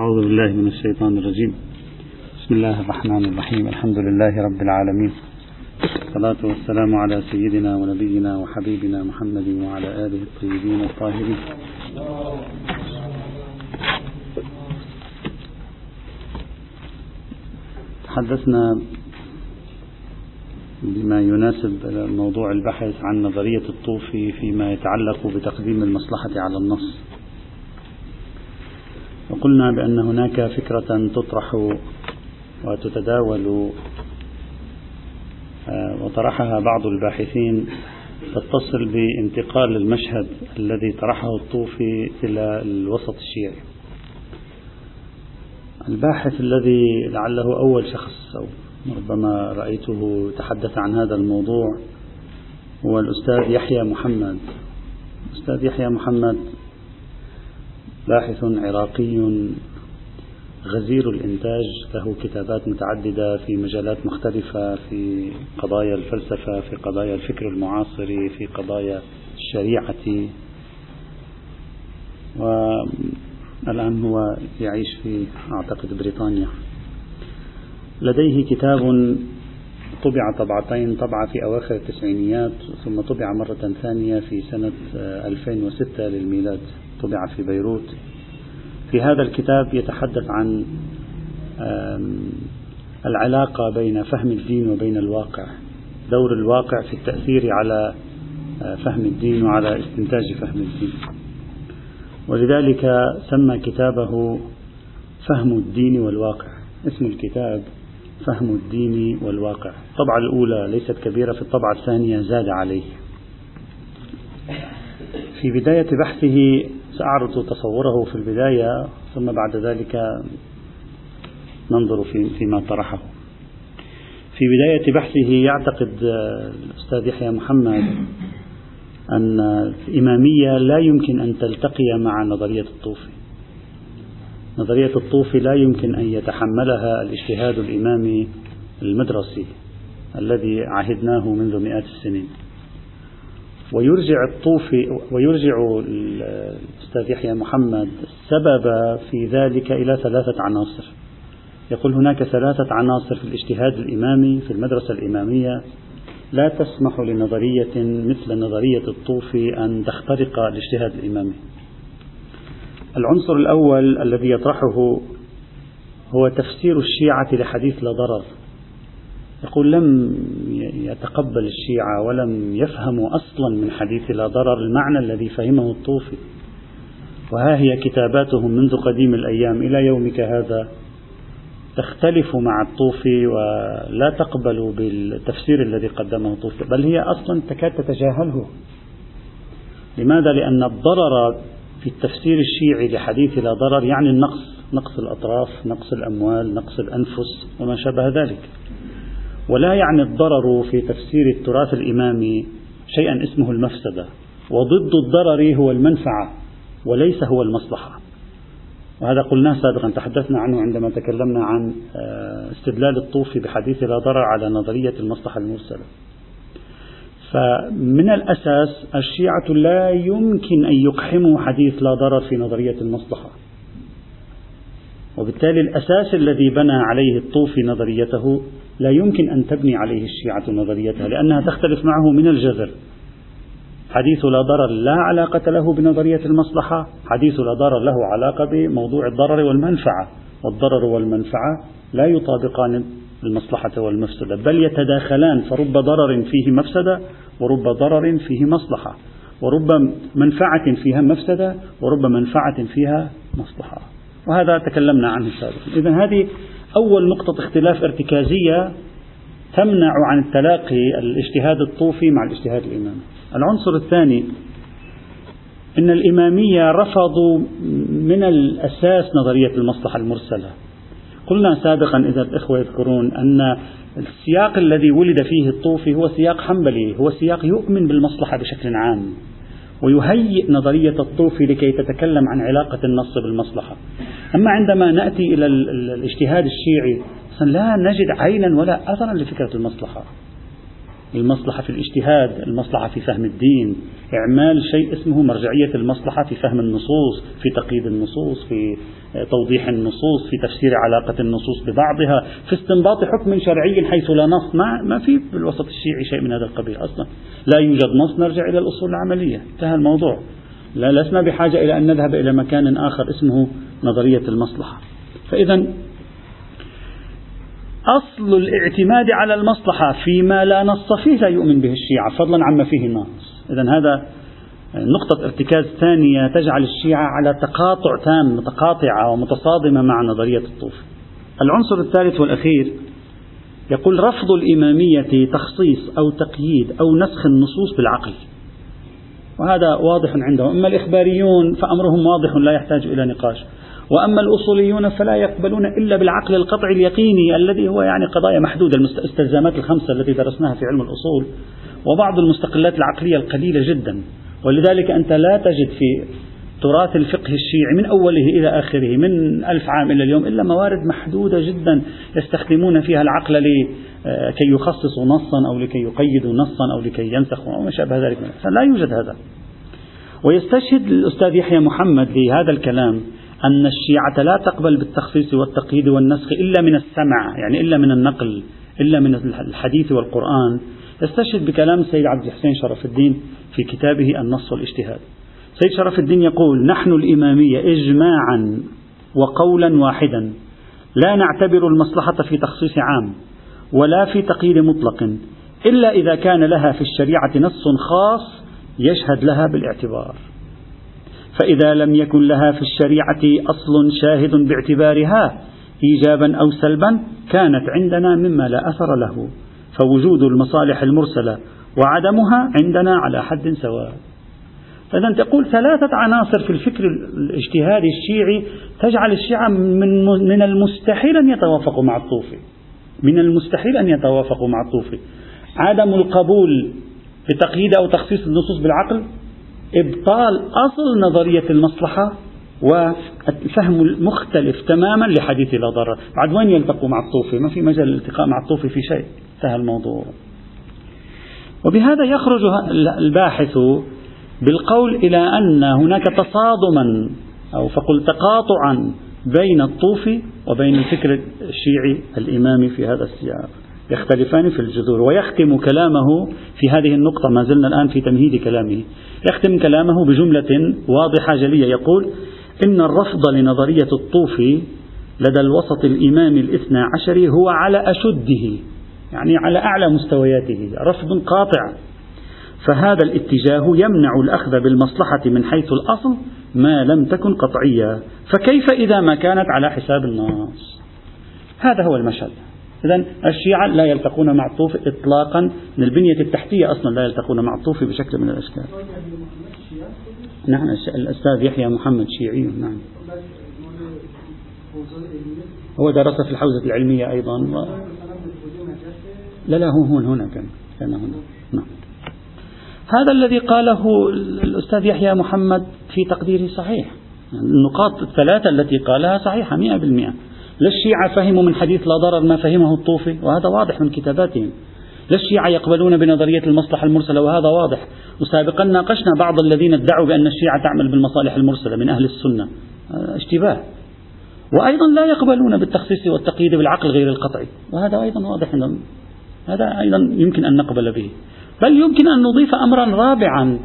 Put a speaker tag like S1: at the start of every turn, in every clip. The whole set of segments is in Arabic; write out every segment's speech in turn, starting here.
S1: أعوذ بالله من الشيطان الرجيم. بسم الله الرحمن الرحيم. الحمد لله رب العالمين. الصلاة والسلام على سيدنا ونبينا وحبيبنا محمد وعلى آله الطيبين الطاهرين. تحدثنا بما يناسب موضوع البحث عن نظرية الطوفي فيما يتعلق بتقديم المصلحة على النص. وقلنا بأن هناك فكرة تطرح وتتداول آه، وطرحها بعض الباحثين تتصل بانتقال المشهد الذي طرحه الطوفي إلى الوسط الشيعي. الباحث الذي لعله أول شخص أو ربما رأيته تحدث عن هذا الموضوع هو الأستاذ يحيى محمد. الأستاذ يحيى محمد باحث عراقي غزير الإنتاج له كتابات متعددة في مجالات مختلفة في قضايا الفلسفة في قضايا الفكر المعاصر في قضايا الشريعة. والآن هو يعيش في أعتقد بريطانيا. لديه كتاب طبع طبعتين طبعة في أواخر التسعينيات ثم طبع مرة ثانية في سنة 2006 للميلاد. طبع في بيروت. في هذا الكتاب يتحدث عن العلاقة بين فهم الدين وبين الواقع. دور الواقع في التأثير على آه، فهم الدين وعلى استنتاج فهم الدين. ولذلك سمى كتابه فهم الدين والواقع. اسم الكتاب فهم الدين والواقع الطبعة الأولى ليست كبيرة في الطبعة الثانية زاد عليه في بداية بحثه سأعرض تصوره في البداية ثم بعد ذلك ننظر في فيما طرحه. في بداية بحثه يعتقد الأستاذ يحيى محمد أن الإمامية لا يمكن أن تلتقي مع نظرية الطوفي. نظرية الطوفي لا يمكن أن يتحملها الاجتهاد الإمامي المدرسي الذي عهدناه منذ مئات السنين. ويرجع الطوفي ويرجع الأستاذ يحيى محمد السبب في ذلك إلى ثلاثة عناصر. يقول هناك ثلاثة عناصر في الاجتهاد الإمامي في المدرسة الإمامية. لا تسمح لنظرية مثل نظرية الطوفي أن تخترق الاجتهاد الإمامي. العنصر الأول الذي يطرحه هو تفسير الشيعة لحديث لا ضرر. يقول لم يتقبل الشيعة ولم يفهموا أصلا من حديث لا ضرر المعنى الذي فهمه الطوفي. وها هي كتاباتهم منذ قديم الأيام إلى يومك هذا. تختلف مع الطوفي ولا تقبل بالتفسير الذي قدمه الطوفي بل هي أصلا تكاد تتجاهله. لماذا؟ لأن الضرر في التفسير الشيعي لحديث لا ضرر يعني النقص نقص الأطراف نقص الأموال نقص الأنفس وما شابه ذلك. ولا يعني الضرر في تفسير التراث الإمامي شيئا اسمه المفسدة. وضد الضرر هو المنفعة وليس هو المصلحة. وهذا قلناه سابقا تحدثنا عنه عندما تكلمنا عن آه، استدلال الطوفي بحديث لا ضرر على نظرية المصلحة المرسلة. فمن الأساس الشيعة لا يمكن أن يقحموا حديث لا ضرر في نظرية المصلحة. وبالتالي الأساس الذي بنى عليه الطوفي نظريته لا يمكن أن تبني عليه الشيعة نظريتها لأنها تختلف معه من الجذر. حديث لا ضرر لا علاقة له بنظرية المصلحة حديث لا ضرر له علاقة بموضوع الضرر والمنفعة. والضرر والمنفعة لا يطابقان المصلحة والمفسدة. بل يتداخلان فرب ضرر فيه مفسدة ورب ضرر فيه مصلحة. ورب منفعة فيها مفسدة ورب منفعة فيها مصلحة. وهذا تكلمنا عنه سابقا إذا هذه أول نقطة اختلاف ارتكازية تمنع عن التلاقي الاجتهاد الطوفي مع الاجتهاد الإمامي. العنصر الثاني أن الإمامية رفضوا من الأساس نظرية المصلحة المرسلة. قلنا سابقا إذا الإخوة يذكرون أن السياق الذي ولد فيه الطوفي هو سياق حنبلي هو سياق يؤمن بالمصلحة بشكل عام ويهيئ نظرية الطوفي لكي تتكلم عن علاقة النص بالمصلحة. أما عندما نأتي إلى الإجتهاد الشيعي لا نجد عينا ولا أثرا لفكرة المصلحة. المصلحة في الاجتهاد المصلحة في فهم الدين. إعمال شيء اسمه مرجعية المصلحة في فهم النصوص في تقييد النصوص في توضيح النصوص في تفسير علاقة النصوص ببعضها في استنباط حكم شرعي حيث لا نص ما, ما في بالوسط الشيعي شيء من هذا القبيل أصلا. لا يوجد نص نرجع إلى الأصول العملية. انتهى الموضوع. لا لسنا بحاجة إلى أن نذهب إلى مكان آخر اسمه نظرية المصلحة. فإذا أصل الاعتماد على المصلحة فيما لا نص فيه لا يؤمن به الشيعة فضلا عما فيه نص إذا هذا نقطة ارتكاز ثانية تجعل الشيعة على تقاطع تام متقاطعة ومتصادمة مع نظرية الطوف. العنصر الثالث والأخير يقول رفض الإمامية تخصيص أو تقييد أو نسخ النصوص بالعقل. وهذا واضح عندهم. أما الإخباريون فأمرهم واضح لا يحتاج إلى نقاش. وأما الأصوليون فلا يقبلون إلا بالعقل القطعي اليقيني الذي هو يعني قضايا محدودة الاستلزامات الخمسة التي درسناها في علم الأصول وبعض المستقلات العقلية القليلة جدا. ولذلك أنت لا تجد في تراث الفقه الشيعي من أوله إلى آخره من ألف عام إلى اليوم إلا موارد محدودة جدا يستخدمون فيها العقل لكي يخصصوا نصا أو لكي يقيدوا نصا أو لكي ينسخوا أو ما شابه ذلك. لا يوجد هذا. ويستشهد الأستاذ يحيى محمد لهذا الكلام أن الشيعة لا تقبل بالتخصيص والتقييد والنسخ إلا من السمع يعني إلا من النقل إلا من الحديث والقرآن. يستشهد بكلام السيد عبد الحسين شرف الدين في كتابه النص والاجتهاد. سيد شرف الدين يقول نحن الإمامية إجماعا وقولا واحدا لا نعتبر المصلحة في تخصيص عام ولا في تقييد مطلق إلا إذا كان لها في الشريعة نص خاص يشهد لها بالاعتبار. فإذا لم يكن لها في الشريعة أصل شاهد باعتبارها إيجابا أو سلبا كانت عندنا مما لا أثر له. فوجود المصالح المرسلة وعدمها عندنا على حد سواء. إذا تقول ثلاثة عناصر في الفكر الاجتهادي الشيعي تجعل الشيعة من من المستحيل أن يتوافقوا مع الطوفي. من المستحيل أن يتوافقوا مع الطوفي. عدم القبول بتقييد أو تخصيص النصوص بالعقل إبطال أصل نظرية المصلحة والفهم المختلف تماما لحديث لا ضرر. بعد وين يلتقوا مع الطوفي؟ ما في مجال الالتقاء مع الطوفي في شيء. انتهى الموضوع. وبهذا يخرج الباحث بالقول إلى أن هناك تصادما أو فقل تقاطعا بين الطوفي وبين الفكر الشيعي الإمامي في هذا السياق. يختلفان في الجذور ويختم كلامه في هذه النقطة ما زلنا الآن في تمهيد كلامه. يختم كلامه بجملة واضحة جلية. يقول إن الرفض لنظرية الطوفي لدى الوسط الإمامي الاثنى عشري هو على أشده يعني على أعلى مستوياته رفض قاطع. فهذا الاتجاه يمنع الأخذ بالمصلحة من حيث الأصل ما لم تكن قطعية. فكيف إذا ما كانت على حساب النص هذا هو المشهد. إذا الشيعة لا يلتقون مع الطوفي إطلاقا من البنية التحتية أصلا لا يلتقون مع الطوفي بشكل من الأشكال. نعم الأستاذ يحيى محمد شيعي. نعم. هو درس في الحوزة العلمية أيضا. و... لا لا هو هون هنا كان كان هنا. نعم. هذا الذي قاله الأستاذ يحيى محمد في تقديري صحيح. النقاط الثلاثة التي قالها صحيحة مئة بالمئة. لا الشيعة فهموا من حديث لا ضرر ما فهمه الطوفي وهذا واضح من كتاباتهم. لا الشيعة يقبلون بنظرية المصلحة المرسلة وهذا واضح. وسابقا ناقشنا بعض الذين ادعوا بأن الشيعة تعمل بالمصالح المرسلة من أهل السنة. اشتباه. وأيضا لا يقبلون بالتخصيص والتقييد بالعقل غير القطعي. وهذا أيضا واضح هذا أيضا يمكن أن نقبل به. بل يمكن أن نضيف أمرا رابعا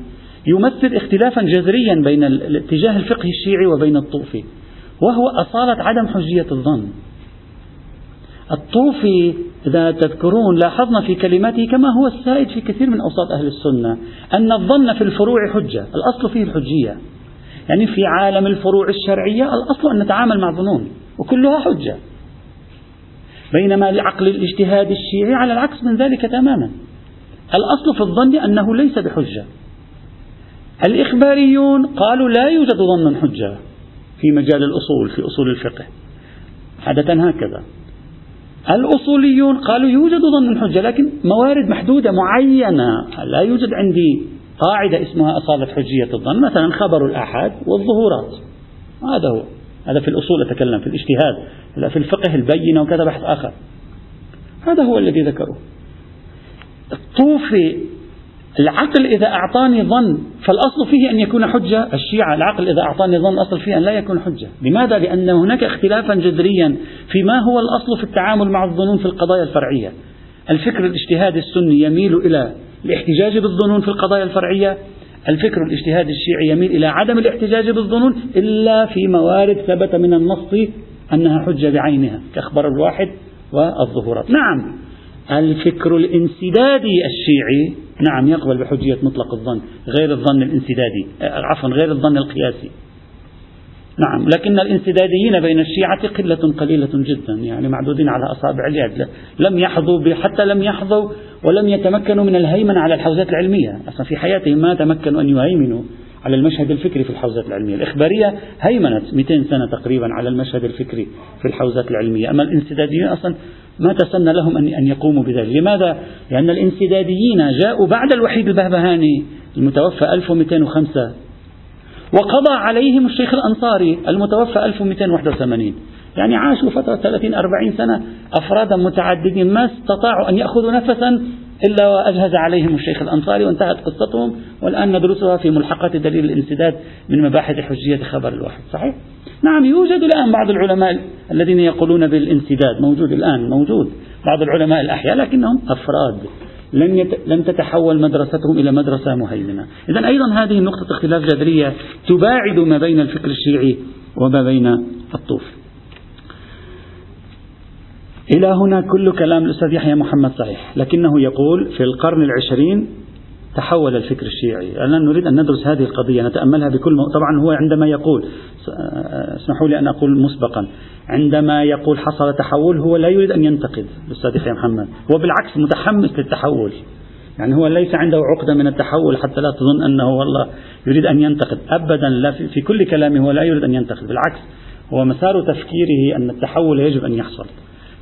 S1: يمثل اختلافا جذريا بين الاتجاه الفقهي الشيعي وبين الطوفي. وهو أصالة عدم حجية الظن. الطوفي إذا تذكرون لاحظنا في كلماته كما هو السائد في كثير من أوساط أهل السنة أن الظن في الفروع حجة الأصل فيه الحجية. يعني في عالم الفروع الشرعية الأصل أن نتعامل مع ظنون وكلها حجة. بينما العقل الاجتهادي الشيعي على العكس من ذلك تماما. الأصل في الظن أنه ليس بحجة. الإخباريون قالوا لا يوجد ظن حجة. في مجال الأصول في أصول الفقه. عادة هكذا. الأصوليون قالوا يوجد ظن حجة لكن موارد محدودة معينة لا يوجد عندي قاعدة اسمها أصالة حجية الظن مثلا خبر الآحاد والظهورات. هذا هو. هذا في الأصول أتكلم في الاجتهاد في الفقه البينة وكذا بحث آخر. هذا هو الذي ذكروه. الطوفي العقل إذا أعطاني ظن فالأصل فيه أن يكون حجة. الشيعة العقل إذا أعطاني ظن الأصل فيه أن لا يكون حجة. لماذا؟ لأن هناك اختلافا جذريا في ما هو الأصل في التعامل مع الظنون في القضايا الفرعية. الفكر الاجتهادي السني يميل إلى الاحتجاج بالظنون في القضايا الفرعية. الفكر الاجتهادي الشيعي يميل إلى عدم الاحتجاج بالظنون إلا في موارد ثبت من النص أنها حجة بعينها كأخبار الواحد والظهورات. نعم الفكر الانسدادي الشيعي نعم يقبل بحجية مطلق الظن غير الظن الانسدادي عفوا غير الظن القياسي. نعم لكن الانسداديين بين الشيعة قلة قليلة جدا يعني معدودين على أصابع اليد لم يحظوا حتى لم يحظوا ولم يتمكنوا من الهيمنة على الحوزات العلمية. أصلا في حياتهم ما تمكنوا أن يهيمنوا على المشهد الفكري في الحوزات العلمية. الإخبارية هيمنت 200 سنة تقريبا على المشهد الفكري في الحوزات العلمية. أما الانسداديين أصلا ما تسنى لهم أن يقوموا بذلك. لماذا؟ لأن الانسداديين جاءوا بعد الوحيد البهبهاني المتوفى 1205 وقضى عليهم الشيخ الأنصاري المتوفى 1281 يعني عاشوا فترة 30 40 سنة أفرادا متعددين ما استطاعوا أن يأخذوا نفسا إلا وأجهز عليهم الشيخ الأنصاري وانتهت قصتهم والآن ندرسها في ملحقات دليل الانسداد من مباحث حجية خبر الواحد. صحيح؟ نعم يوجد الآن بعض العلماء الذين يقولون بالانسداد. موجود الآن موجود. بعض العلماء الأحياء لكنهم أفراد. لم يت... لم تتحول مدرستهم إلى مدرسة مهيمنة. إذا أيضا هذه نقطة اختلاف جذرية تباعد ما بين الفكر الشيعي وما بين الطوفي. إلى هنا كل كلام الأستاذ يحيى محمد صحيح. لكنه يقول في القرن العشرين تحول الفكر الشيعي. الآن نريد أن ندرس هذه القضية نتأملها بكل م... طبعا هو عندما يقول اسمحوا لي أن أقول مسبقا عندما يقول حصل تحول هو لا يريد أن ينتقد الأستاذ يحيى محمد. هو بالعكس متحمس للتحول. يعني هو ليس عنده عقدة من التحول حتى لا تظن أنه والله يريد أن ينتقد. أبدا لا في, في كل كلامه هو لا يريد أن ينتقد. بالعكس هو مسار تفكيره أن التحول يجب أن يحصل.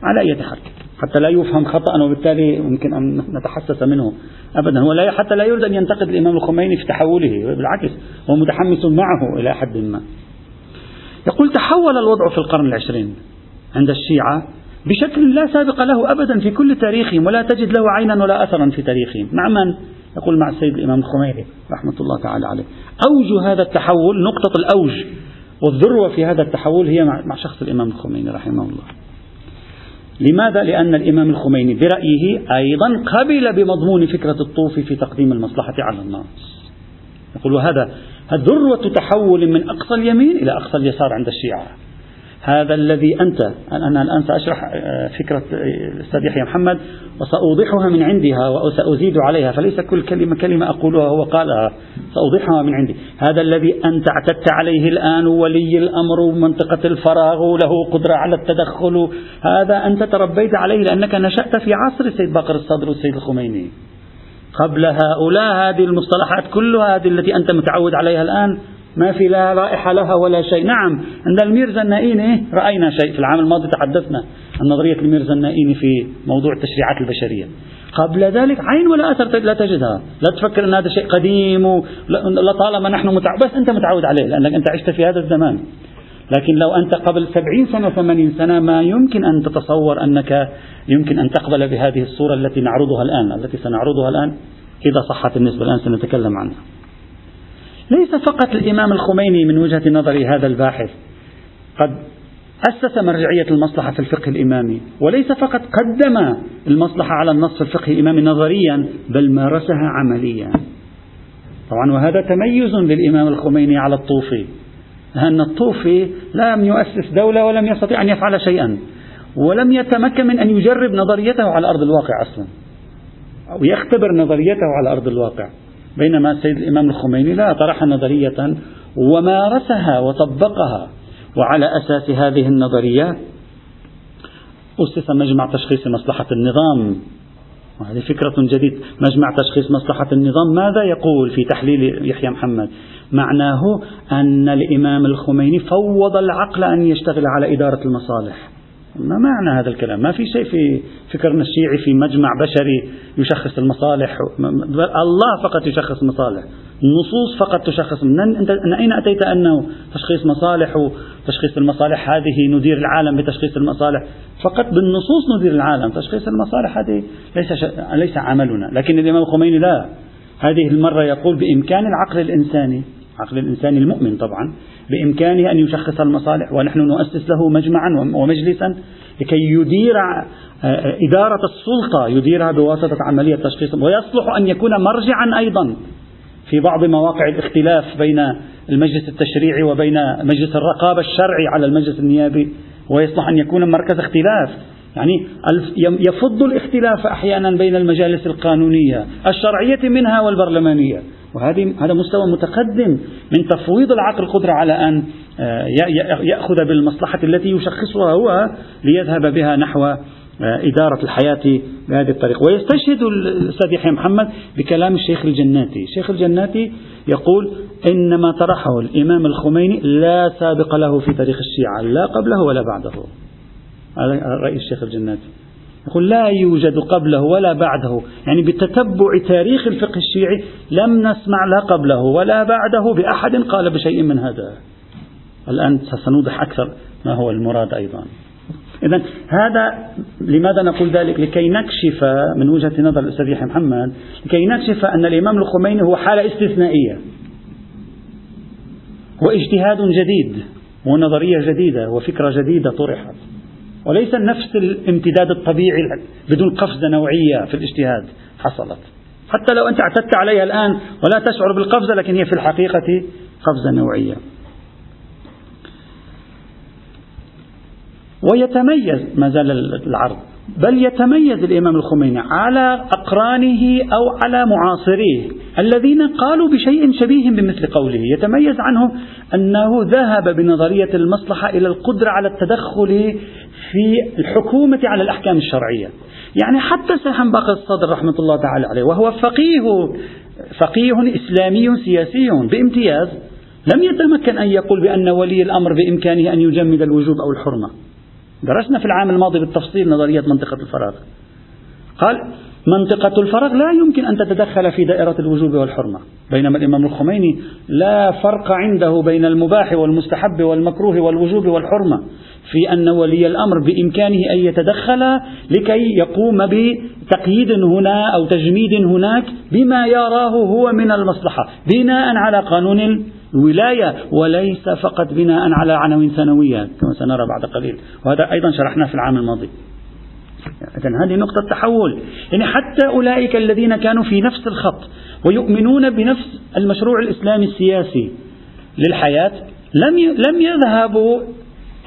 S1: على أي حال حتى لا يفهم خطأ وبالتالي ممكن أن نتحسس منه. أبدا هو لا حتى لا يريد أن ينتقد الإمام الخميني في تحوله بالعكس هو متحمس معه إلى حد ما. يقول تحول الوضع في القرن العشرين عند الشيعة بشكل لا سابق له أبدا في كل تاريخهم ولا تجد له عينا ولا أثرا في تاريخهم. مع من؟ يقول مع السيد الإمام الخميني رحمة الله تعالى عليه. أوج هذا التحول نقطة الأوج والذروة في هذا التحول هي مع شخص الإمام الخميني رحمه الله. لماذا؟ لأن الإمام الخميني برأيه أيضا قبل بمضمون فكرة الطوفي في تقديم المصلحة على الناس يقول هذا ذروة تحول من أقصى اليمين إلى أقصى اليسار عند الشيعة هذا الذي أنت أنا الآن سأشرح آه، فكرة آه، الأستاذ يحيى محمد وسأوضحها من عندها وسأزيد عليها فليس كل كلمة كلمة أقولها هو قالها سأوضحها من عندي. هذا الذي أنت اعتدت عليه الآن ولي الأمر ومنطقة الفراغ وله قدرة على التدخل. هذا أنت تربيت عليه لأنك نشأت في عصر السيد باقر الصدر والسيد الخميني. قبل هؤلاء هذه المصطلحات كلها هذه التي أنت متعود عليها الآن ما في لا رائحة لها ولا شيء. نعم عند الميرزا النائيني رأينا شيء في العام الماضي تحدثنا عن نظرية الميرزا النائيني في موضوع التشريعات البشرية. قبل ذلك عين ولا أثر لا تجدها. لا تفكر أن هذا شيء قديم لطالما نحن متعود بس أنت متعود عليه لأنك أنت عشت في هذا الزمان. لكن لو أنت قبل سبعين سنة ثمانين سنة ما يمكن أن تتصور أنك يمكن أن تقبل بهذه الصورة التي نعرضها الآن التي سنعرضها الآن إذا صحت النسبة الآن سنتكلم عنها. ليس فقط الإمام الخميني من وجهة نظري هذا الباحث قد أسس مرجعية المصلحة في الفقه الإمامي وليس فقط قدم المصلحة على النص في الفقه الإمامي نظريا بل مارسها عمليا. طبعا وهذا تميز للإمام الخميني على الطوفي لأن الطوفي لم يؤسس دولة ولم يستطيع أن يفعل شيئا ولم يتمكن من أن يجرب نظريته على أرض الواقع أصلا أو يختبر نظريته على أرض الواقع. بينما السيد الإمام الخميني لا طرح نظرية ومارسها وطبقها وعلى أساس هذه النظرية أسس مجمع تشخيص مصلحة النظام. وهذه فكرة جديدة مجمع تشخيص مصلحة النظام. ماذا يقول في تحليل يحيى محمد؟ معناه أن الإمام الخميني فوض العقل أن يشتغل على إدارة المصالح. ما معنى هذا الكلام؟ ما في شيء في فكرنا الشيعي في مجمع بشري يشخص المصالح. الله فقط يشخص المصالح النصوص فقط تشخص. من أين أتيت أنه تشخيص مصالح وتشخيص المصالح هذه ندير العالم بتشخيص المصالح؟ فقط بالنصوص ندير العالم. تشخيص المصالح هذه ليس ش... ليس عملنا. لكن الإمام الخميني لا. هذه المرة يقول بإمكان العقل الإنساني. عقل الإنسان المؤمن طبعا. بإمكانه أن يشخص المصالح ونحن نؤسس له مجمعا ومجلسا لكي يدير آه، إدارة السلطة يديرها بواسطة عملية تشخيص ويصلح أن يكون مرجعا أيضا في بعض مواقع الاختلاف بين المجلس التشريعي وبين مجلس الرقابة الشرعي على المجلس النيابي ويصلح أن يكون مركز اختلاف. يعني يفض الاختلاف أحيانا بين المجالس القانونية الشرعية منها والبرلمانية. وهذه هذا مستوى متقدم من تفويض العقل القدرة على أن آه، يأخذ بالمصلحة التي يشخصها هو ليذهب بها نحو آه، إدارة الحياة بهذه الطريقة. ويستشهد الأستاذ يحيى محمد بكلام الشيخ الجناتي. الشيخ الجناتي يقول إن ما طرحه الإمام الخميني لا سابق له في تاريخ الشيعة لا قبله ولا بعده. هذا رأي الشيخ الجناتي. يقول لا يوجد قبله ولا بعده. يعني بتتبع تاريخ الفقه الشيعي لم نسمع لا قبله ولا بعده بأحد قال بشيء من هذا. الآن سنوضح أكثر ما هو المراد أيضا. إذا هذا لماذا نقول ذلك؟ لكي نكشف من وجهة نظر الأستاذ يحيى محمد لكي نكشف أن الإمام الخميني هو حالة استثنائية. واجتهاد جديد ونظرية جديدة وفكرة جديدة طرحت. وليس نفس الامتداد الطبيعي بدون قفزة نوعية في الاجتهاد حصلت. حتى لو أنت اعتدت عليها الآن ولا تشعر بالقفزة لكن هي في الحقيقة قفزة نوعية. ويتميز ما زال العرض بل يتميز الإمام الخميني على أقرانه أو على معاصريه الذين قالوا بشيء شبيه بمثل قوله. يتميز عنه أنه ذهب بنظرية المصلحة إلى القدرة على التدخل في الحكومة على الأحكام الشرعية. يعني حتى سيحن باقي الصدر رحمة الله تعالى عليه وهو فقيه فقيه إسلامي سياسي بامتياز لم يتمكن أن يقول بأن ولي الأمر بإمكانه أن يجمد الوجوب أو الحرمة. درسنا في العام الماضي بالتفصيل نظرية منطقة الفراغ قال منطقة الفراغ لا يمكن أن تتدخل في دائرة الوجوب والحرمة. بينما الإمام الخميني لا فرق عنده بين المباح والمستحب والمكروه والوجوب والحرمة في أن ولي الأمر بإمكانه أن يتدخل لكي يقوم بتقييد هنا أو تجميد هناك بما يراه هو من المصلحة بناء على قانون الولاية وليس فقط بناء على عناوين ثانوية كما سنرى بعد قليل. وهذا أيضا شرحناه في العام الماضي. إذا هذه نقطة تحول. يعني حتى أولئك الذين كانوا في نفس الخط ويؤمنون بنفس المشروع الإسلامي السياسي للحياة لم لم يذهبوا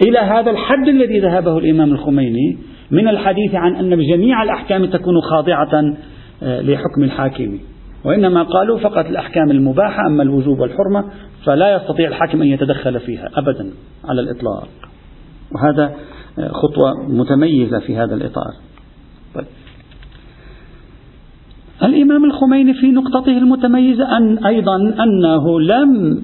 S1: إلى هذا الحد الذي ذهبه الإمام الخميني من الحديث عن أن جميع الأحكام تكون خاضعة آه، لحكم الحاكم. وإنما قالوا فقط الأحكام المباحة أما الوجوب والحرمة فلا يستطيع الحاكم أن يتدخل فيها أبدا على الإطلاق. وهذا خطوة متميزة في هذا الإطار طيب. الإمام الخميني في نقطته المتميزة أن أيضا أنه لم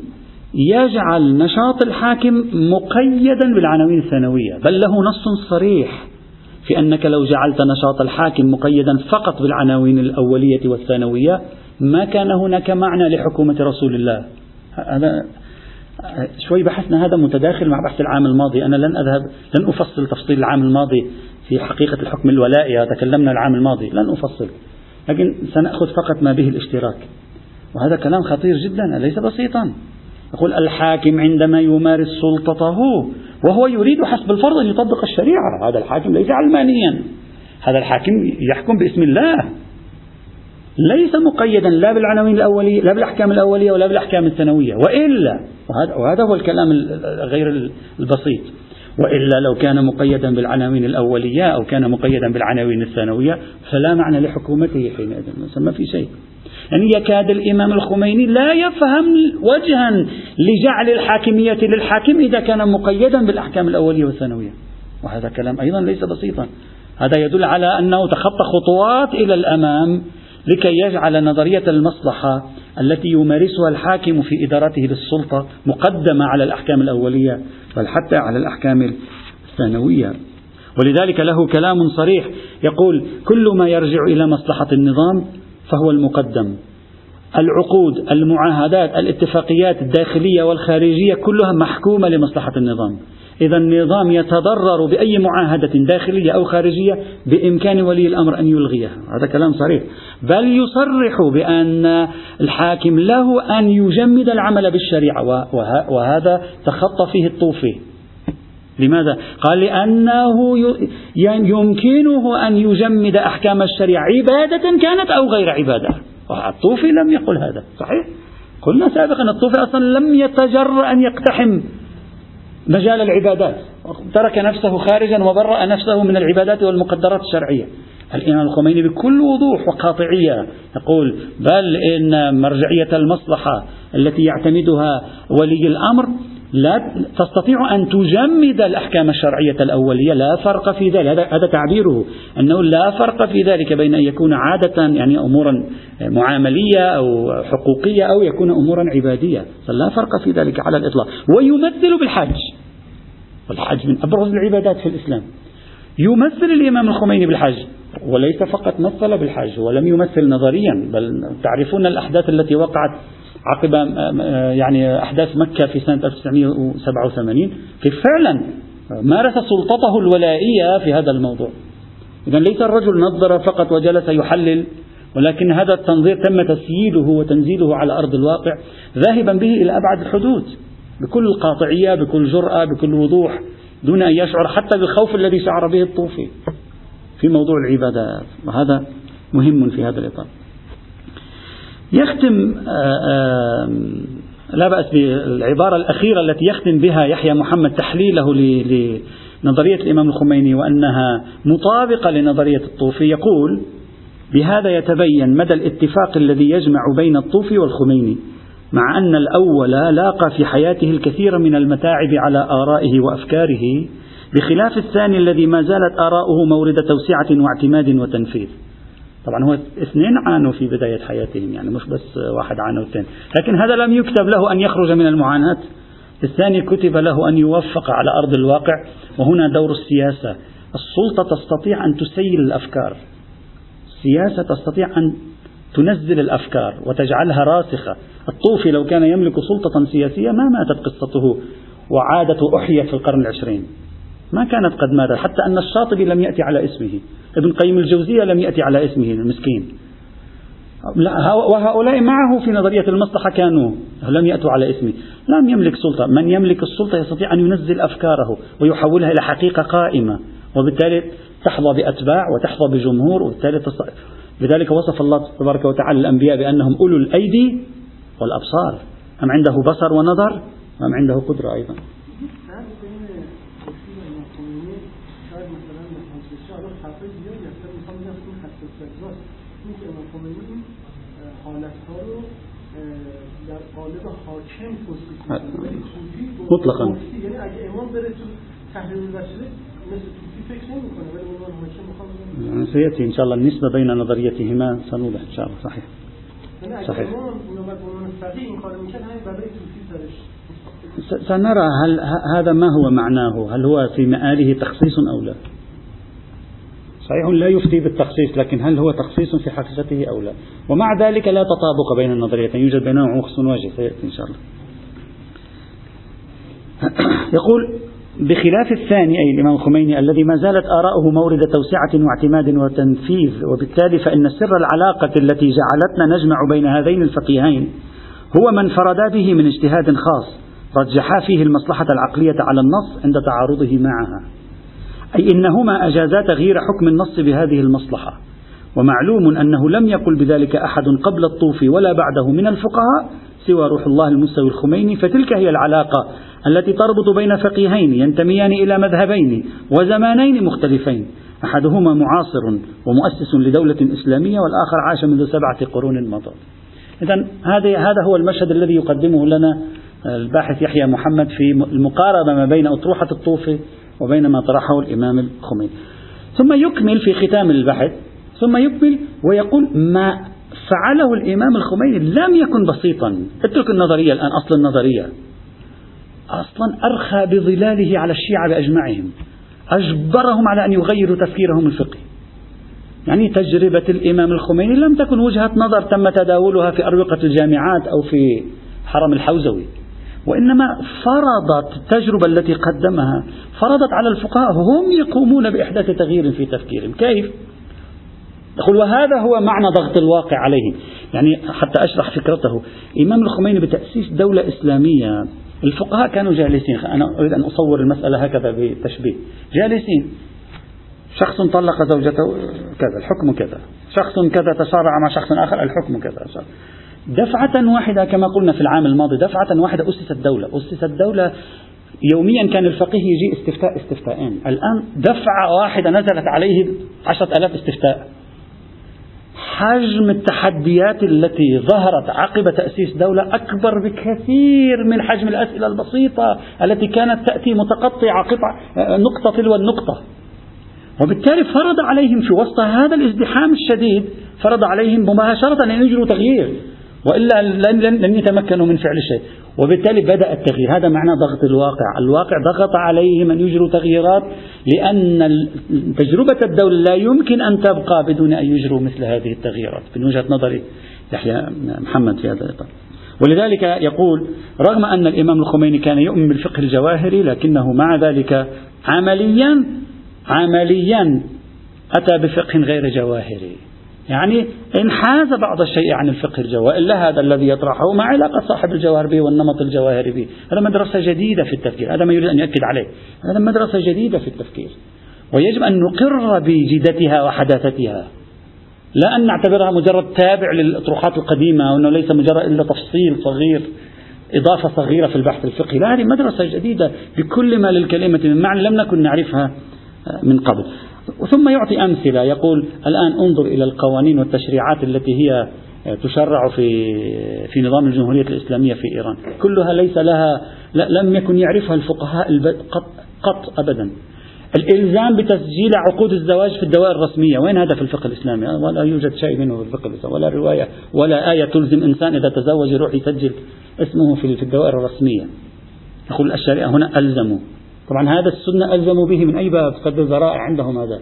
S1: يجعل نشاط الحاكم مقيدا بالعناوين الثانوية بل له نص صريح في أنك لو جعلت نشاط الحاكم مقيدا فقط بالعناوين الأولية والثانوية ما كان هناك معنى لحكومة رسول الله هذا شوي بحثنا هذا متداخل مع بحث العام الماضي. أنا لن أذهب لن أفصل تفصيل العام الماضي في حقيقة الحكم الولائي تكلمنا العام الماضي. لن أفصل. لكن سنأخذ فقط ما به الاشتراك. وهذا كلام خطير جدا ليس بسيطا؟ يقول الحاكم عندما يمارس سلطته وهو يريد حسب الفرض أن يطبق الشريعة هذا الحاكم ليس علمانيا. هذا الحاكم يحكم باسم الله. ليس مقيدا لا بالعناوين الأولية لا بالأحكام الأولية ولا بالأحكام الثانوية وإلا وهذا, وهذا هو الكلام غير البسيط. وإلا لو كان مقيدا بالعناوين الأولية أو كان مقيدا بالعناوين الثانوية فلا معنى لحكومته حينئذ ما في شيء. يعني يكاد الإمام الخميني لا يفهم وجها لجعل الحاكمية للحاكم إذا كان مقيدا بالأحكام الأولية والثانوية. وهذا كلام أيضا ليس بسيطا. هذا يدل على أنه تخطى خطوات إلى الأمام لكي يجعل نظرية المصلحة التي يمارسها الحاكم في إدارته للسلطة مقدمة على الأحكام الأولية بل حتى على الأحكام الثانوية. ولذلك له كلام صريح يقول كل ما يرجع إلى مصلحة النظام فهو المقدم. العقود المعاهدات الاتفاقيات الداخلية والخارجية كلها محكومة لمصلحة النظام. إذا النظام يتضرر بأي معاهدة داخلية أو خارجية بإمكان ولي الأمر أن يلغيها. هذا كلام صريح. بل يصرح بأن الحاكم له أن يجمد العمل بالشريعة وهذا تخطى فيه الطوفي لماذا؟ قال لأنه يمكنه أن يجمد أحكام الشريعة عبادة كانت أو غير عبادة. الطوفي لم يقل هذا. صحيح؟ قلنا سابقا الطوفي أصلا لم يتجرأ أن يقتحم. مجال العبادات. ترك نفسه خارجا وبرأ نفسه من العبادات والمقدرات الشرعية. الإمام الخميني بكل وضوح وقاطعية يقول بل إن مرجعية المصلحة التي يعتمدها ولي الأمر لا تستطيع أن تجمد الأحكام الشرعية الأولية لا فرق في ذلك هذا, هذا تعبيره أنه لا فرق في ذلك بين أن يكون عادة يعني أمورا معاملية أو حقوقية أو يكون أمورا عبادية. لا فرق في ذلك على الإطلاق. ويمثل بالحج. والحج من أبرز العبادات في الإسلام. يمثل الإمام الخميني بالحج. وليس فقط مثل بالحج ولم يمثل نظريا بل تعرفون الأحداث التي وقعت عقب يعني أحداث مكة في سنة 1987 كيف فعلا مارس سلطته الولائية في هذا الموضوع. إذا ليس الرجل نظر فقط وجلس يحلل ولكن هذا التنظير تم تسييله وتنزيله على أرض الواقع ذاهبا به إلى أبعد الحدود بكل قاطعية بكل جرأة بكل وضوح دون أن يشعر حتى بالخوف الذي شعر به الطوفي في موضوع العبادات. وهذا مهم في هذا الإطار. يختم آه، آه، لا بأس بالعبارة الأخيرة التي يختم بها يحيى محمد تحليله لنظرية الإمام الخميني وأنها مطابقة لنظرية الطوفي. يقول بهذا يتبين مدى الاتفاق الذي يجمع بين الطوفي والخميني مع أن الأول لاقى في حياته الكثير من المتاعب على آرائه وأفكاره بخلاف الثاني الذي ما زالت آراؤه مورد توسعة واعتماد وتنفيذ. طبعا هو اثنين عانوا في بداية حياتهم يعني مش بس واحد عانى والثاني. لكن هذا لم يكتب له أن يخرج من المعاناة. الثاني كتب له أن يوفق على أرض الواقع وهنا دور السياسة. السلطة تستطيع أن تسيل الأفكار. السياسة تستطيع أن تنزل الأفكار وتجعلها راسخة. الطوفي لو كان يملك سلطة سياسية ما ماتت قصته وعادت وأحيت في القرن العشرين. ما كانت قد ماتت حتى أن الشاطبي لم يأتي على اسمه. ابن قيم الجوزية لم يأتي على اسمه المسكين. وهؤلاء معه في نظرية المصلحة كانوا لم يأتوا على اسمه. لم يملك سلطة. من يملك السلطة يستطيع أن ينزل أفكاره ويحولها إلى حقيقة قائمة. وبالتالي تحظى بأتباع وتحظى بجمهور وبالتالي تص... لذلك وصف الله تبارك وتعالى الأنبياء بأنهم أولو الأيدي والأبصار. أم عنده بصر ونظر؟ أم عنده قدرة أيضا؟ مطلقا. یعنی اگه امام بره تو تحریر مثل سيأتي إن شاء الله النسبة بين نظريتهما سنوضح إن شاء الله صحيح صحيح سنرى هل هذا ما هو معناه؟ هل هو في مآله تخصيص أو لا؟ صحيح لا يفتي بالتخصيص لكن هل هو تخصيص في حقيقته أو لا؟ ومع ذلك لا تطابق بين النظريتين يوجد بينهما عكس وجه سيأتي إن شاء الله. يقول بخلاف الثاني أي الإمام الخميني الذي ما زالت آراؤه مورد توسعة واعتماد وتنفيذ وبالتالي فإن سر العلاقة التي جعلتنا نجمع بين هذين الفقيهين هو من فردا به من اجتهاد خاص رجحا فيه المصلحة العقلية على النص عند تعارضه معها. أي إنهما أجازا تغيير حكم النص بهذه المصلحة. ومعلوم أنه لم يقل بذلك أحد قبل الطوفي ولا بعده من الفقهاء سوى روح الله المستوي الخميني فتلك هي العلاقة التي تربط بين فقيهين ينتميان إلى مذهبين وزمانين مختلفين. أحدهما معاصر ومؤسس لدولة إسلامية والآخر عاش منذ سبعة قرون مضت. إذا هذا هذا هو المشهد الذي يقدمه لنا الباحث يحيى محمد في المقاربة ما بين أطروحة الطوفي وبين ما طرحه الإمام الخميني. ثم يكمل في ختام البحث ثم يكمل ويقول ما فعله الإمام الخميني لم يكن بسيطا. اترك النظرية الآن أصل النظرية. أصلا أرخى بظلاله على الشيعة بأجمعهم. أجبرهم على أن يغيروا تفكيرهم الفقهي. يعني تجربة الإمام الخميني لم تكن وجهة نظر تم تداولها في أروقة الجامعات أو في حرم الحوزوي. وإنما فرضت التجربة التي قدمها فرضت على الفقهاء هم يقومون بإحداث تغيير في تفكيرهم. كيف؟ يقول وهذا هو معنى ضغط الواقع عليهم. يعني حتى أشرح فكرته. إمام الخميني بتأسيس دولة إسلامية الفقهاء كانوا جالسين أنا أريد أن أصور المسألة هكذا بتشبيه. جالسين. شخص طلق زوجته كذا الحكم كذا. شخص كذا تشارع مع شخص آخر الحكم كذا. دفعة واحدة كما قلنا في العام الماضي دفعة واحدة أسست دولة أسست دولة يوميا كان الفقيه يجي استفتاء استفتاءين. الآن دفعة واحدة نزلت عليه عشرة ألاف استفتاء. حجم التحديات التي ظهرت عقب تأسيس دولة أكبر بكثير من حجم الأسئلة البسيطة التي كانت تأتي متقطعة قطع نقطة تلو النقطة. وبالتالي فرض عليهم في وسط هذا الازدحام الشديد فرض عليهم مباشرة أن يجروا تغيير. وإلا لن, لن يتمكنوا من فعل شيء. وبالتالي بدأ التغيير. هذا معنى ضغط الواقع. الواقع ضغط عليهم أن يجروا تغييرات لأن تجربة الدولة لا يمكن أن تبقى بدون أن يجروا مثل هذه التغييرات. من وجهة نظري يحيى محمد في هذا الإطار. ولذلك يقول رغم أن الإمام الخميني كان يؤمن بالفقه الجواهري لكنه مع ذلك عمليا عمليا أتى بفقه غير جواهري. يعني انحاز بعض الشيء عن الفقه الجواهري إلا هذا الذي يطرحه ما علاقة صاحب الجواهر به والنمط الجواهري به. هذا مدرسة جديدة في التفكير هذا ما يريد أن يؤكد عليه. هذا مدرسة جديدة في التفكير. ويجب أن نقر بجدتها وحداثتها. لا أن نعتبرها مجرد تابع للأطروحات القديمة وأنه ليس مجرد إلا تفصيل صغير إضافة صغيرة في البحث الفقهي. لا هذه مدرسة جديدة بكل ما للكلمة من معنى لم نكن نعرفها من قبل. ثم يعطي أمثلة. يقول الآن انظر إلى القوانين والتشريعات التي هي تشرع في في نظام الجمهورية الإسلامية في إيران. كلها ليس لها لم يكن يعرفها الفقهاء قط, قط أبدا. الإلزام بتسجيل عقود الزواج في الدوائر الرسمية. وين هذا في الفقه الإسلامي؟ ولا يوجد شيء منه في الفقه الإسلامي ولا رواية ولا آية تلزم إنسان إذا تزوج يروح يسجل اسمه في الدوائر الرسمية. يقول الشريعة هنا ألزموا. طبعا هذا السنة ألزموا به من أي باب؟ سد الذرائع عندهم هذا.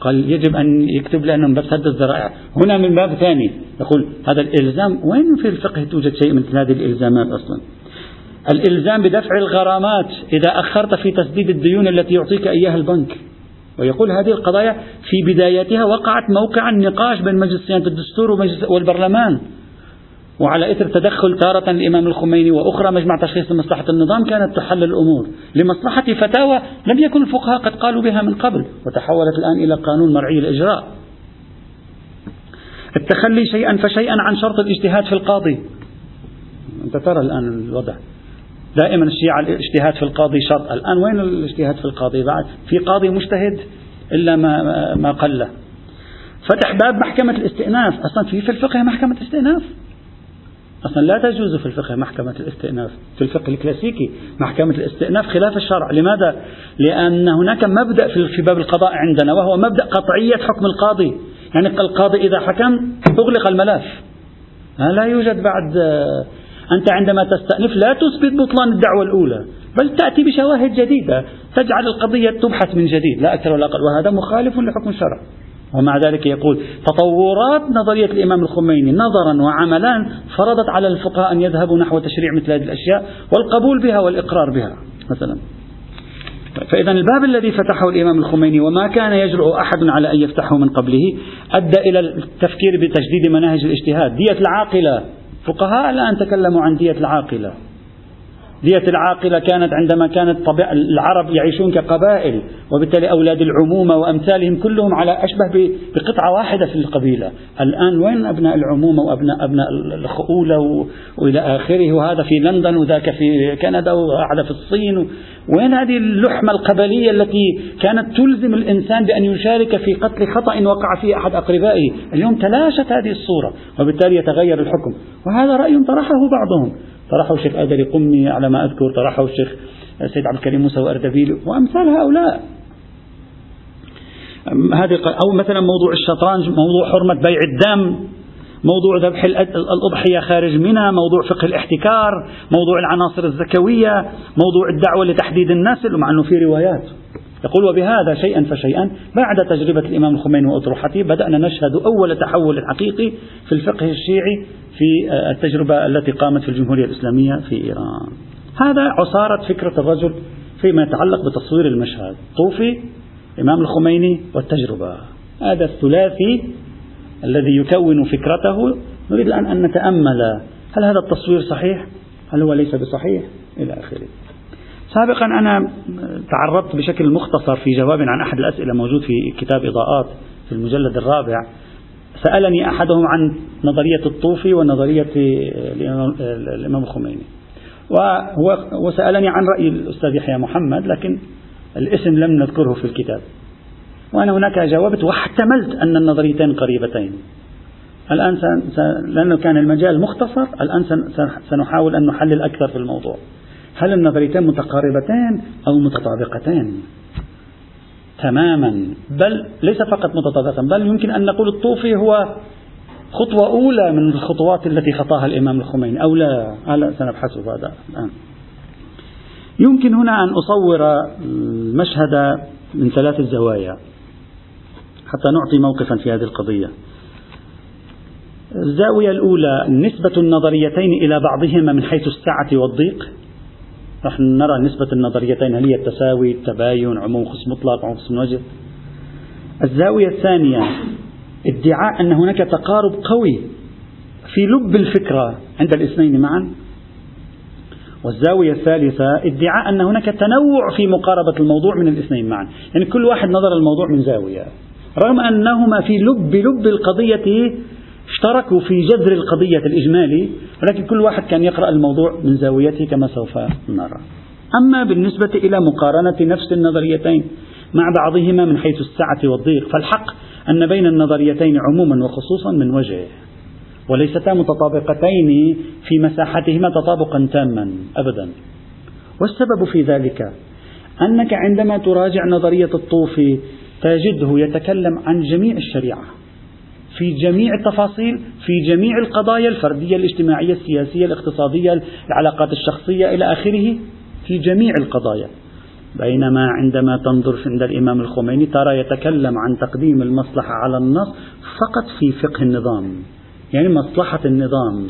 S1: قال يجب أن يكتب لأنهم باب سد الذرائع. هنا من باب ثاني يقول هذا الإلزام وين في الفقه توجد شيء مثل هذه الإلزامات أصلا؟ الإلزام بدفع الغرامات إذا أخرت في تسديد الديون التي يعطيك إياها البنك. ويقول هذه القضايا في بدايتها وقعت موقع النقاش بين مجلس صيانة الدستور والبرلمان. وعلى إثر تدخل تارة الإمام الخميني وأخرى مجمع تشخيص مصلحة النظام كانت تحل الأمور. لمصلحة فتاوى لم يكن الفقهاء قد قالوا بها من قبل وتحولت الآن إلى قانون مرعي الإجراء. التخلي شيئا فشيئا عن شرط الاجتهاد في القاضي. أنت ترى الآن الوضع. دائما الشيعة الاجتهاد في القاضي شرط. الآن وين الاجتهاد في القاضي؟ بعد في قاضي مجتهد إلا ما, ما قل فتح باب محكمة الاستئناف. أصلا في في الفقه محكمة استئناف أصلا لا تجوز في الفقه محكمة الاستئناف. في الفقه الكلاسيكي محكمة الاستئناف خلاف الشرع. لماذا؟ لأن هناك مبدأ في باب القضاء عندنا وهو مبدأ قطعية حكم القاضي. يعني القاضي إذا حكم أغلق الملف. لا يوجد بعد أنت عندما تستأنف لا تثبت بطلان الدعوة الأولى بل تأتي بشواهد جديدة. تجعل القضية تبحث من جديد لا أكثر ولا أقل. وهذا مخالف لحكم الشرع. ومع ذلك يقول تطورات نظرية الإمام الخميني نظرا وعملا فرضت على الفقهاء أن يذهبوا نحو تشريع مثل هذه الأشياء والقبول بها والإقرار بها مثلا. فإذا الباب الذي فتحه الإمام الخميني وما كان يجرؤ أحد على أن يفتحه من قبله أدى إلى التفكير بتجديد مناهج الاجتهاد. دية العاقلة. فقهاء الآن تكلموا عن دية العاقلة. دية العاقلة كانت عندما كانت العرب يعيشون كقبائل وبالتالي أولاد العمومة وأمثالهم كلهم على أشبه بقطعة واحدة في القبيلة. الآن وين أبناء العمومة وأبناء أبناء الخؤولة وإلى آخره؟ وهذا في لندن وذاك في كندا وهذا في الصين. وين هذه اللحمة القبلية التي كانت تلزم الإنسان بأن يشارك في قتل خطأ وقع فيه أحد أقربائه؟ اليوم تلاشت هذه الصورة وبالتالي يتغير الحكم. وهذا رأي طرحه بعضهم. طرحه الشيخ آدري قمي على ما أذكر طرحه الشيخ سيد عبد الكريم موسى وأردبيل وأمثال هؤلاء. هذه أو مثلا موضوع الشطرنج موضوع حرمة بيع الدم موضوع ذبح الأضحية خارج منى موضوع فقه الاحتكار موضوع العناصر الزكوية موضوع الدعوة لتحديد النسل مع أنه في روايات. يقول وبهذا شيئا فشيئا. بعد تجربة الإمام الخميني وأطروحته بدأنا نشهد أول تحول حقيقي في الفقه الشيعي في التجربة التي قامت في الجمهورية الإسلامية في إيران. هذا عصارة فكرة الرجل فيما يتعلق بتصوير المشهد. طوفي الإمام الخميني والتجربة. هذا الثلاثي الذي يكون فكرته. نريد الآن أن نتأمل هل هذا التصوير صحيح؟ هل هو ليس بصحيح؟ إلى آخره. سابقا أنا تعرضت بشكل مختصر في جواب عن أحد الأسئلة موجود في كتاب إضاءات في المجلد الرابع. سألني أحدهم عن نظرية الطوفي ونظرية الإمام الخميني. وهو وسألني عن رأي الأستاذ يحيى محمد لكن الاسم لم نذكره في الكتاب. وأنا هناك جاوبت واحتملت أن النظريتين قريبتين. الآن لأنه كان المجال مختصر الآن سنحاول أن نحلل أكثر في الموضوع. هل النظريتين متقاربتين أو متطابقتين تماما. بل ليس فقط متطابقتين بل يمكن أن نقول الطوفي هو خطوة أولى من الخطوات التي خطاها الإمام الخميني أو لا؟ هلا سنبحث هذا الآن يمكن هنا أن أصور المشهد من ثلاث زوايا حتى نعطي موقفا في هذه القضية. الزاوية الأولى نسبة النظريتين إلى بعضهما من حيث السعة والضيق. نحن نرى نسبة النظريتين هل هي التساوي التباين عموم خصم مطلق عموم خصم وجه الزاوية الثانية ادعاء أن هناك تقارب قوي في لب الفكرة عند الاثنين معا. والزاوية الثالثة ادعاء أن هناك تنوع في مقاربة الموضوع من الاثنين معا. يعني كل واحد نظر الموضوع من زاوية. رغم أنهما في لب لب القضية اشتركوا في جذر القضية الإجمالي ولكن كل واحد كان يقرأ الموضوع من زاويته كما سوف نرى. أما بالنسبة إلى مقارنة نفس النظريتين مع بعضهما من حيث السعة والضيق فالحق أن بين النظريتين عموما وخصوصا من وجه وليستا متطابقتين في مساحتهما تطابقا تاما أبدا. والسبب في ذلك أنك عندما تراجع نظرية الطوفي تجده يتكلم عن جميع الشريعة. في جميع التفاصيل في جميع القضايا الفردية الاجتماعية السياسية الاقتصادية العلاقات الشخصية إلى آخره في جميع القضايا. بينما عندما تنظر عند الإمام الخميني ترى يتكلم عن تقديم المصلحة على النص فقط في فقه النظام يعني مصلحة النظام.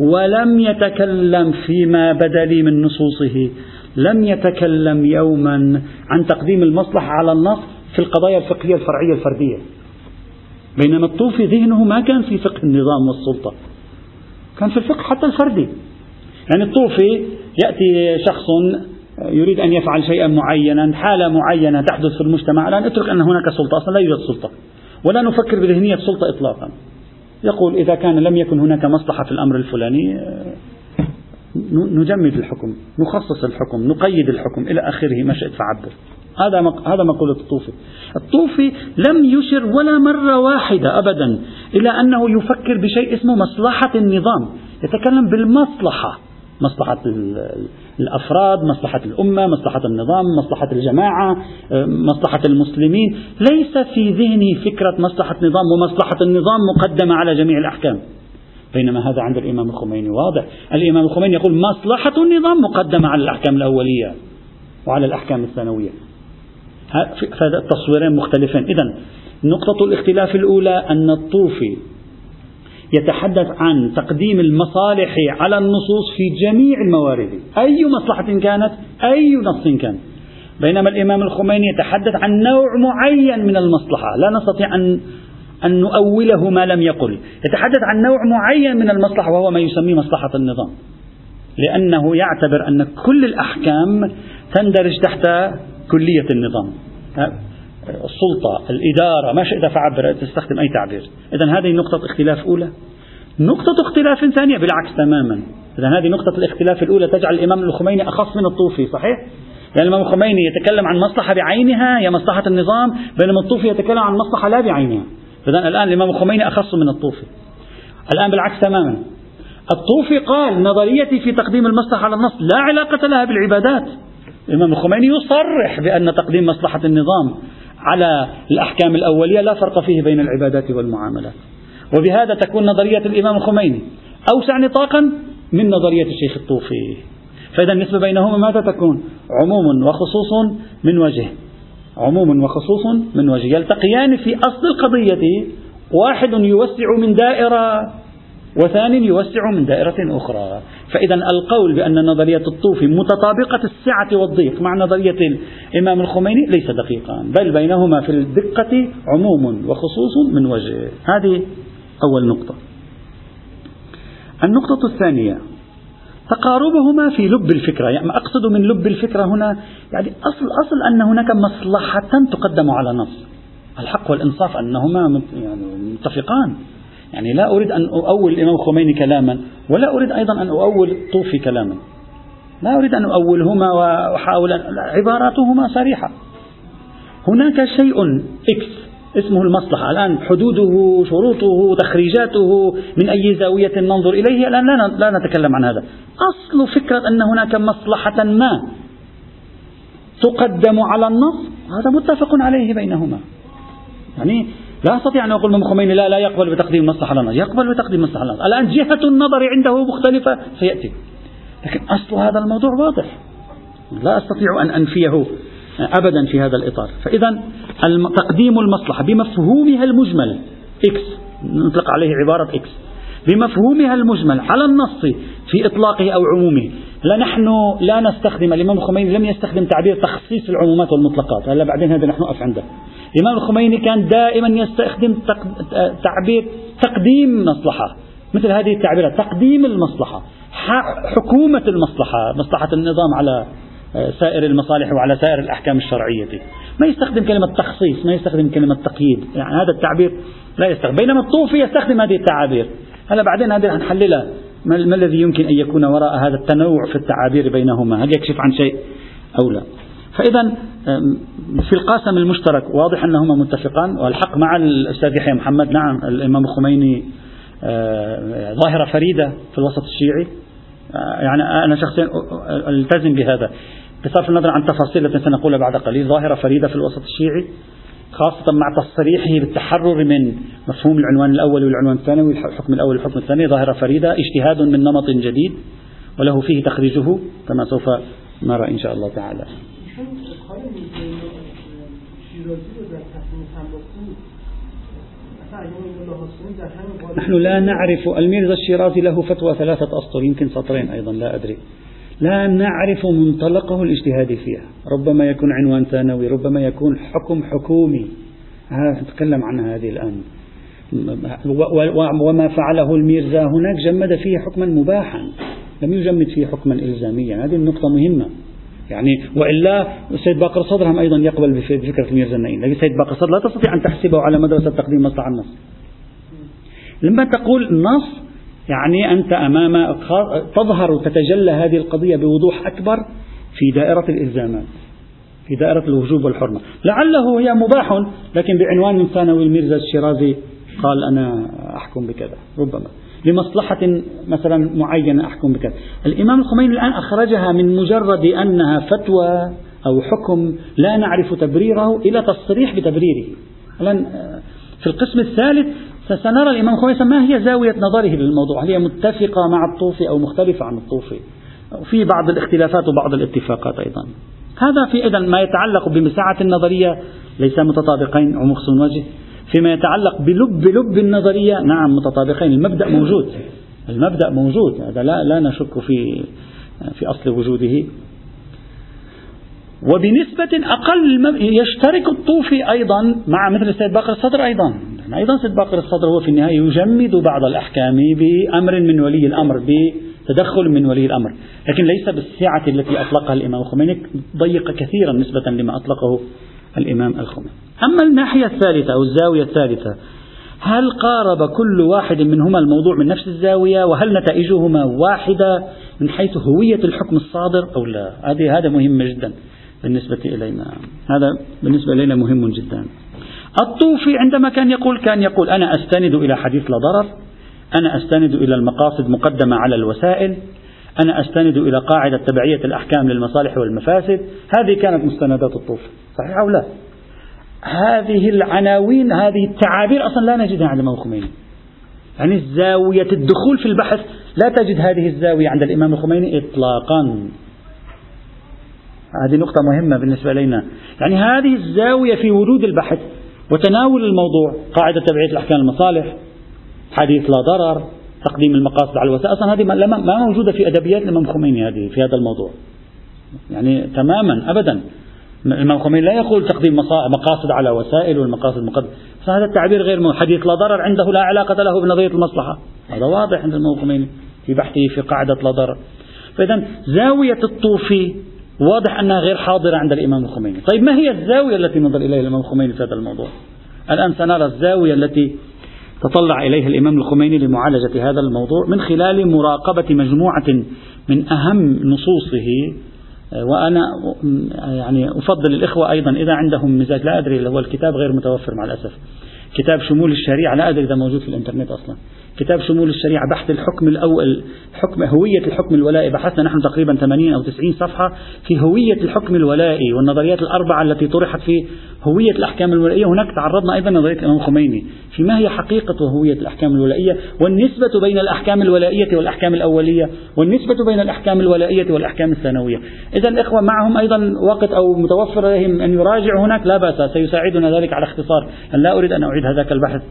S1: ولم يتكلم فيما بدا لي من نصوصه لم يتكلم يوما عن تقديم المصلحة على النص في القضايا الفقهية الفرعية الفردية. بينما الطوفي ذهنه ما كان في فقه النظام والسلطة. كان في الفقه حتى الفردي. يعني الطوفي يأتي شخص يريد أن يفعل شيئا معينا حالة معينة تحدث في المجتمع الآن اترك أن هناك سلطة أصلا لا يوجد سلطة. ولا نفكر بذهنية سلطة إطلاقا. يقول إذا كان لم يكن هناك مصلحة في الأمر الفلاني نجمد الحكم نخصص الحكم نقيد الحكم إلى آخره ما شئت فعبر هذا هذا مقولة الطوفي. الطوفي لم يشر ولا مرة واحدة أبدا إلى أنه يفكر بشيء اسمه مصلحة النظام. يتكلم بالمصلحة مصلحة الأفراد مصلحة الأمة مصلحة النظام مصلحة الجماعة مصلحة المسلمين. ليس في ذهني فكرة مصلحة نظام ومصلحة النظام مقدمة على جميع الأحكام. بينما هذا عند الإمام الخميني واضح. الإمام الخميني يقول مصلحة النظام مقدمة على الأحكام الأولية وعلى الأحكام الثانوية. هذا التصويرين مختلفين. إذا نقطة الاختلاف الأولى أن الطوفي يتحدث عن تقديم المصالح على النصوص في جميع الموارد. أي مصلحة كانت أي نص كان. بينما الإمام الخميني يتحدث عن نوع معين من المصلحة. لا نستطيع أن أن نؤوله ما لم يقل. يتحدث عن نوع معين من المصلحة وهو ما يسميه مصلحة النظام. لأنه يعتبر أن كل الأحكام تندرج تحت كلية النظام. السلطة الإدارة ما شئت فعبر تستخدم أي تعبير. إذا هذه نقطة اختلاف أولى. نقطة اختلاف ثانية بالعكس تماما. إذا هذه نقطة الاختلاف الأولى تجعل الإمام الخميني أخص من الطوفي صحيح؟ يعني الإمام الخميني يتكلم عن مصلحة بعينها هي مصلحة النظام بينما الطوفي يتكلم عن مصلحة لا بعينها. إذا الآن الإمام الخميني أخص من الطوفي. الآن بالعكس تماما. الطوفي قال نظريتي في تقديم المصلحة على النص لا علاقة لها بالعبادات. الإمام الخميني يصرح بأن تقديم مصلحة النظام على الأحكام الأولية لا فرق فيه بين العبادات والمعاملات. وبهذا تكون نظرية الإمام الخميني أوسع نطاقا من نظرية الشيخ الطوفي. فإذا النسبة بينهما ماذا تكون؟ عموم وخصوص من وجه. عموم وخصوص من وجه. يلتقيان في أصل القضية. واحد يوسع من دائرة وثاني يوسع من دائرة أخرى. فإذا القول بأن نظرية الطوفي متطابقة السعة والضيق مع نظرية الإمام الخميني ليس دقيقا بل بينهما في الدقة عموم وخصوص من وجه. هذه أول نقطة. النقطة الثانية تقاربهما في لب الفكرة. يعني أقصد من لب الفكرة هنا يعني أصل أصل أن هناك مصلحة تقدم على نص. الحق والإنصاف أنهما يعني متفقان. يعني لا أريد أن أؤول الإمام الخميني كلاما ولا أريد أيضا أن أؤول الطوفي كلاما. لا أريد أن أؤولهما وأحاول عباراتهما صريحة. هناك شيء إكس اسمه المصلحة. الآن حدوده شروطه تخريجاته من أي زاوية ننظر إليه؟ الآن لا نتكلم عن هذا. أصل فكرة أن هناك مصلحة ما تقدم على النص هذا متفق عليه بينهما. يعني لا أستطيع أن أقول من خميني لا لا يقبل بتقديم المصلحة على النص يقبل بتقديم المصلحة على النص الآن جهة النظر عنده مختلفة سيأتي. لكن أصل هذا الموضوع واضح. لا أستطيع أن أنفيه أبدا في هذا الإطار. فإذا تقديم المصلحة بمفهومها المجمل X نطلق عليه عبارة X بمفهومها المجمل على النص في إطلاقه أو عمومه لا نحن لا نستخدم الإمام الخميني لم يستخدم تعبير تخصيص العمومات والمطلقات هلا بعدين هذا نحن نقف عنده. الإمام الخميني كان دائما يستخدم تعبير تقديم مصلحة مثل هذه التعبيرات تقديم المصلحة حكومة المصلحة مصلحة النظام على آه، سائر المصالح وعلى سائر الأحكام الشرعية. ما يستخدم كلمة تخصيص ما يستخدم كلمة تقييد يعني هذا التعبير لا يستخدم بينما الطوفي يستخدم هذه التعابير. هلا بعدين هذه نحللها ما الذي يمكن أن يكون وراء هذا التنوع في التعابير بينهما؟ هل يكشف عن شيء أو لا؟ فإذا في القاسم المشترك واضح أنهما متفقان والحق مع الأستاذ يحيى محمد. نعم الإمام الخميني آه، ظاهرة فريدة في الوسط الشيعي. آه، يعني أنا شخصيا ألتزم بهذا. بصرف النظر عن التفاصيل التي سنقولها بعد قليل ظاهرة فريدة في الوسط الشيعي. خاصة مع تصريحه بالتحرر من مفهوم العنوان الأول والعنوان الثاني والحكم الأول والحكم الثاني ظاهرة فريدة اجتهاد من نمط جديد وله فيه تخريجه كما سوف نرى إن شاء الله تعالى. نحن لا نعرف الميرزا الشيرازي له فتوى ثلاثة أسطر يمكن سطرين أيضا لا أدري. لا نعرف منطلقه الاجتهادي فيها. ربما يكون عنوان ثانوي ربما يكون حكم حكومي. نتكلم عن هذه الآن. وما فعله الميرزا هناك جمد فيه حكما مباحا. لم يجمد فيه حكما إلزاميا. هذه النقطة مهمة. يعني وإلا السيد باقر الصدر هم أيضا يقبل بفكرة الميرزا النعيم، لكن السيد باقر الصدر لا تستطيع أن تحسبه على مدرسة تقديم مصلحه النص. لما تقول نص يعني أنت أمام تظهر تتجلى هذه القضية بوضوح أكبر في دائرة الإلزامات. في دائرة الوجوب والحرمة. لعله هي مباح لكن بعنوان ثانوي الميرزا الشيرازي قال أنا أحكم بكذا ربما. لمصلحة مثلا معينة أحكم بكذا. الإمام الخميني الآن أخرجها من مجرد أنها فتوى أو حكم لا نعرف تبريره إلى تصريح بتبريره. الآن آه، في القسم الثالث سنرى الإمام الخميني ما هي زاوية نظره للموضوع؟ هل هي متفقة مع الطوفي أو مختلفة عن الطوفي؟ في بعض الاختلافات وبعض الاتفاقات أيضا. هذا في إذا ما يتعلق بمساحة النظرية ليس متطابقين عمق وجه فيما يتعلق بلب لب النظرية نعم متطابقين. المبدأ موجود. المبدأ موجود. هذا لا, لا نشك في في أصل وجوده. وبنسبة أقل يشترك الطوفي أيضا مع مثل السيد باقر الصدر أيضا. أيضا السيد باقر الصدر هو في النهاية يجمد بعض الأحكام بأمر من ولي الأمر بتدخل من ولي الأمر. لكن ليس بالسعة التي أطلقها الإمام الخميني ضيق كثيرا نسبة لما أطلقه الإمام الخميني. أما الناحية الثالثة أو الزاوية الثالثة هل قارب كل واحد منهما الموضوع من نفس الزاوية؟ وهل نتائجهما واحدة من حيث هوية الحكم الصادر أو لا؟ هذه هذا مهم جدا بالنسبة إلينا. هذا بالنسبة إلينا مهم جدا. الطوفي عندما كان يقول كان يقول أنا أستند إلى حديث لا ضرر أنا أستند إلى المقاصد مقدمة على الوسائل أنا أستند إلى قاعدة تبعية الأحكام للمصالح والمفاسد. هذه كانت مستندات الطوفي صحيح أو لا؟ هذه العناوين هذه التعابير أصلا لا نجدها عند الإمام الخميني يعني زاوية الدخول في البحث لا تجد هذه الزاوية عند الإمام الخميني إطلاقا. هذه نقطة مهمة بالنسبة لنا. يعني هذه الزاوية في ورود البحث. وتناول الموضوع قاعدة تبعية الأحكام المصالح حديث لا ضرر تقديم المقاصد على الوسائل أصلا هذه ما موجودة في أدبيات الإمام خميني هذه في هذا الموضوع. يعني تماما أبدا. الإمام خميني لا يقول تقديم مقاصد على وسائل والمقاصد مقدمة فهذا التعبير غير حديث لا ضرر عنده لا علاقة له بنظرية المصلحة. هذا واضح عند الإمام خميني في بحثه في قاعدة لا ضرر. فإذا زاوية الطوفي واضح أنها غير حاضرة عند الإمام الخميني. طيب ما هي الزاوية التي نظر إليها الإمام الخميني في هذا الموضوع؟ الآن سنرى الزاوية التي تطلع إليها الإمام الخميني لمعالجة هذا الموضوع من خلال مراقبة مجموعة من أهم نصوصه. وأنا يعني أفضل الإخوة أيضا إذا عندهم مزاج لا أدري هو الكتاب غير متوفر مع الأسف. كتاب شمول الشريعة لا أدري إذا موجود في الإنترنت أصلا. كتاب شمول الشريعة بحث الحكم الأول حكم هوية الحكم الولائي. بحثنا نحن تقريبا 80 أو 90 صفحة في هوية الحكم الولائي والنظريات الأربعة التي طرحت في هوية الأحكام الولائية. هناك تعرضنا أيضا نظرية الإمام الخميني في ما هي حقيقة وهوية الأحكام الولائية والنسبة بين الأحكام الولائية والأحكام الأولية والنسبة بين الأحكام الولائية والأحكام الثانوية. إذا الإخوة معهم أيضا وقت أو متوفر لديهم أن يراجعوا هناك لا بأس سيساعدنا ذلك على اختصار. لا أريد أن أعيد هذاك البحث.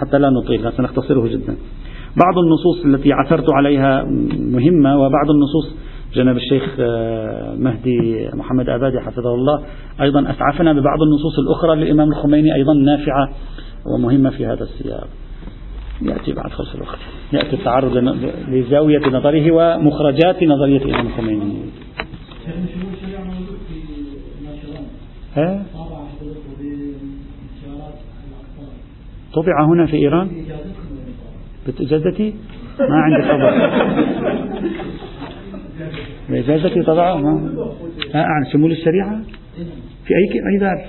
S1: حتى لا نطيل سنختصره جدا. بعض النصوص التي عثرت عليها مهمة وبعض النصوص جناب الشيخ آه، مهدي محمد أبادي حفظه الله أيضا أسعفنا ببعض النصوص الأخرى للإمام الخميني أيضا نافعة ومهمة في هذا السياق. يأتي بعد فصل الوقت. يأتي التعرض لزاوية نظره ومخرجات نظرية الإمام الخميني. ها؟ طبع هنا في إيران؟ بإجازتي ما عندي خبر. بإجازتي طبعا ما أعلم شمول الشريعة؟ في أي أي دار؟